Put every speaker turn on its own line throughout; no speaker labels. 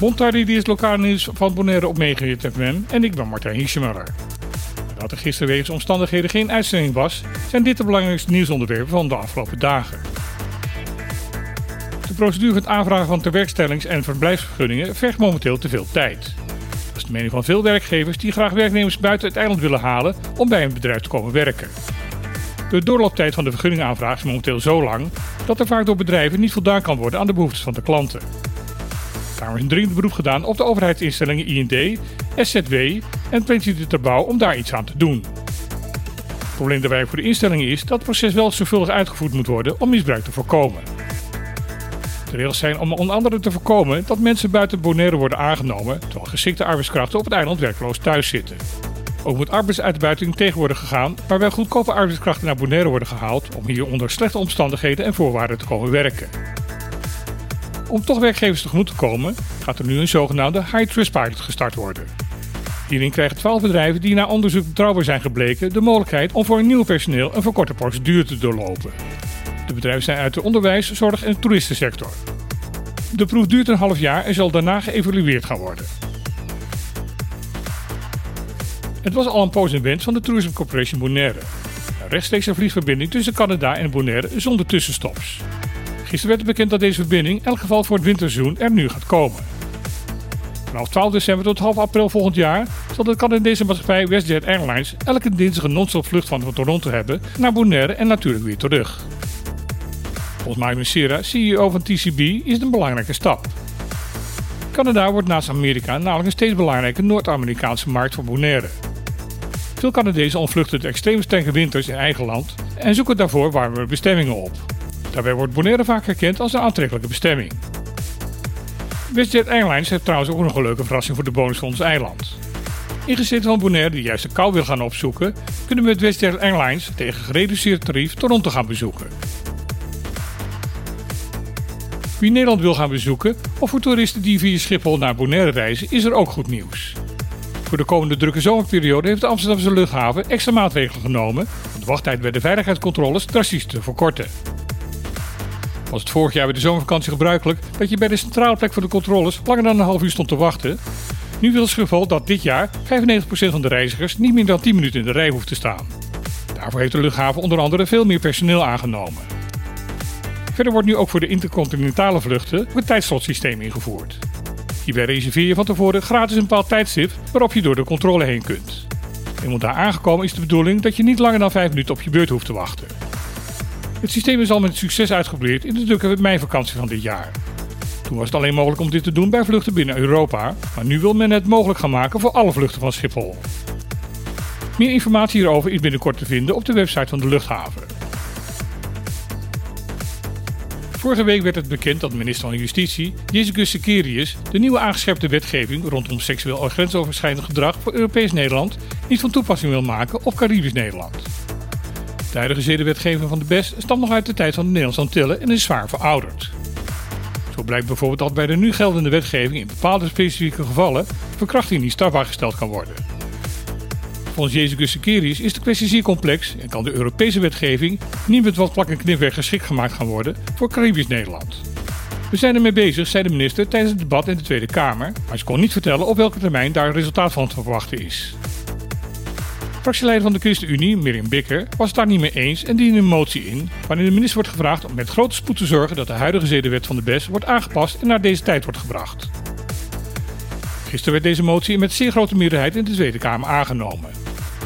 Montardi is lokaal nieuws van Bonaire op Megahit FM en ik ben Martijn Hiesjemuller. Nadat er gisteren wegens omstandigheden geen uitzending was, zijn dit de belangrijkste nieuwsonderwerpen van de afgelopen dagen. De procedure voor het aanvragen van tewerkstellings- en verblijfsvergunningen vergt momenteel te veel tijd. Dat is de mening van veel werkgevers die graag werknemers buiten het eiland willen halen om bij een bedrijf te komen werken. De doorlooptijd van de vergunningaanvraag is momenteel zo lang dat er vaak door bedrijven niet voldaan kan worden aan de behoeftes van de klanten. Kamer is een dringend beroep gedaan op de overheidsinstellingen IND, SZW en Pensie de Bouw om daar iets aan te doen. Het probleem daarbij voor de instellingen is dat het proces wel zorgvuldig uitgevoerd moet worden om misbruik te voorkomen. De regels zijn om onder andere te voorkomen dat mensen buiten Bonaire worden aangenomen, terwijl geschikte arbeidskrachten op het eiland werkloos thuis zitten. Ook moet arbeidsuitbuiting tegen worden gegaan, waarbij goedkope arbeidskrachten naar Bonaire worden gehaald om hier onder slechte omstandigheden en voorwaarden te komen werken. Om toch werkgevers tegemoet te komen, gaat er nu een zogenaamde High Trust Pilot gestart worden. Hierin krijgen 12 bedrijven die na onderzoek betrouwbaar zijn gebleken de mogelijkheid om voor nieuw personeel een verkorte procedure te doorlopen. De bedrijven zijn uit de onderwijs, zorg en toeristensector. De proef duurt een half jaar en zal daarna geëvalueerd gaan worden. Het was al een poos in wens van de Tourism Corporation Bonaire. Een rechtstreekse vliegverbinding tussen Canada en Bonaire zonder tussenstops. Gisteren werd bekend dat deze verbinding, in elk geval voor het winterseizoen, er nu gaat komen. Vanaf 12 december tot half april volgend jaar zal de Canadese maatschappij WestJet Airlines elke dinsdag een non-stop vlucht van Toronto hebben naar Bonaire en natuurlijk weer terug. Volgens Mike Messera, CEO van TCB, is het een belangrijke stap. Canada wordt naast Amerika namelijk een steeds belangrijke Noord-Amerikaanse markt voor Bonaire. Veel Canadezen ontvluchten de extreem strenge winters in eigen land en zoeken daarvoor warmere bestemmingen op. Daarbij wordt Bonaire vaak herkend als een aantrekkelijke bestemming. WestJet Airlines heeft trouwens ook nog een leuke verrassing voor de bonus van ons eiland. Ingezeten van Bonaire die juist de kou wil gaan opzoeken, kunnen we met WestJet Airlines tegen gereduceerd tarief Toronto gaan bezoeken. Wie Nederland wil gaan bezoeken of voor toeristen die via Schiphol naar Bonaire reizen, is er ook goed nieuws. Voor de komende drukke zomerperiode heeft de Amsterdamse luchthaven extra maatregelen genomen om de wachttijd bij de veiligheidscontroles drastisch te verkorten. Was het vorig jaar bij de zomervakantie gebruikelijk dat je bij de centrale plek voor de controles langer dan een half uur stond te wachten? Nu wil Schiphol dat dit jaar 95% van de reizigers niet meer dan 10 minuten in de rij hoeft te staan. Daarvoor heeft de luchthaven onder andere veel meer personeel aangenomen. Verder wordt nu ook voor de intercontinentale vluchten een tijdslotsysteem ingevoerd. Hierbij reserveer je van tevoren gratis een bepaald tijdstip waarop je door de controle heen kunt. Eenmaal daar aangekomen is de bedoeling dat je niet langer dan 5 minuten op je beurt hoeft te wachten. Het systeem is al met succes uitgeprobeerd in de drukke meivakantie van dit jaar. Toen was het alleen mogelijk om dit te doen bij vluchten binnen Europa, maar nu wil men het mogelijk gaan maken voor alle vluchten van Schiphol. Meer informatie hierover is binnenkort te vinden op de website van de luchthaven. Vorige week werd het bekend dat minister van Justitie, Jezus Sekerius, de nieuwe aangescherpte wetgeving rondom seksueel grensoverschrijdend gedrag voor Europees Nederland niet van toepassing wil maken op Caribisch Nederland. De huidige zedenwetgeving van de BES stamt nog uit de tijd van de Nederlandse Antillen en is zwaar verouderd. Zo blijkt bijvoorbeeld dat bij de nu geldende wetgeving in bepaalde specifieke gevallen verkrachting niet strafbaar gesteld kan worden. Volgens Jezus Sekerius is de kwestie zeer complex en kan de Europese wetgeving niet met wat plak en knipwerk geschikt gemaakt gaan worden voor Caribisch Nederland. We zijn ermee bezig, zei de minister tijdens het debat in de Tweede Kamer, maar ze kon niet vertellen op welke termijn daar een resultaat van te verwachten is. Fractieleider van de ChristenUnie, Miriam Bikker, was het daar niet mee eens en diende een motie in waarin de minister wordt gevraagd om met grote spoed te zorgen dat de huidige zedenwet van de BES wordt aangepast en naar deze tijd wordt gebracht. Gisteren werd deze motie met zeer grote meerderheid in de Tweede Kamer aangenomen.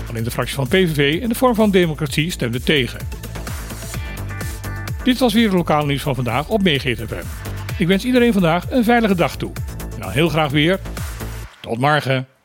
Alleen de fractie van PVV en de vorm van democratie stemden tegen. Dit was weer het lokale nieuws van vandaag op FM. Ik wens iedereen vandaag een veilige dag toe. En dan heel graag weer. Tot morgen.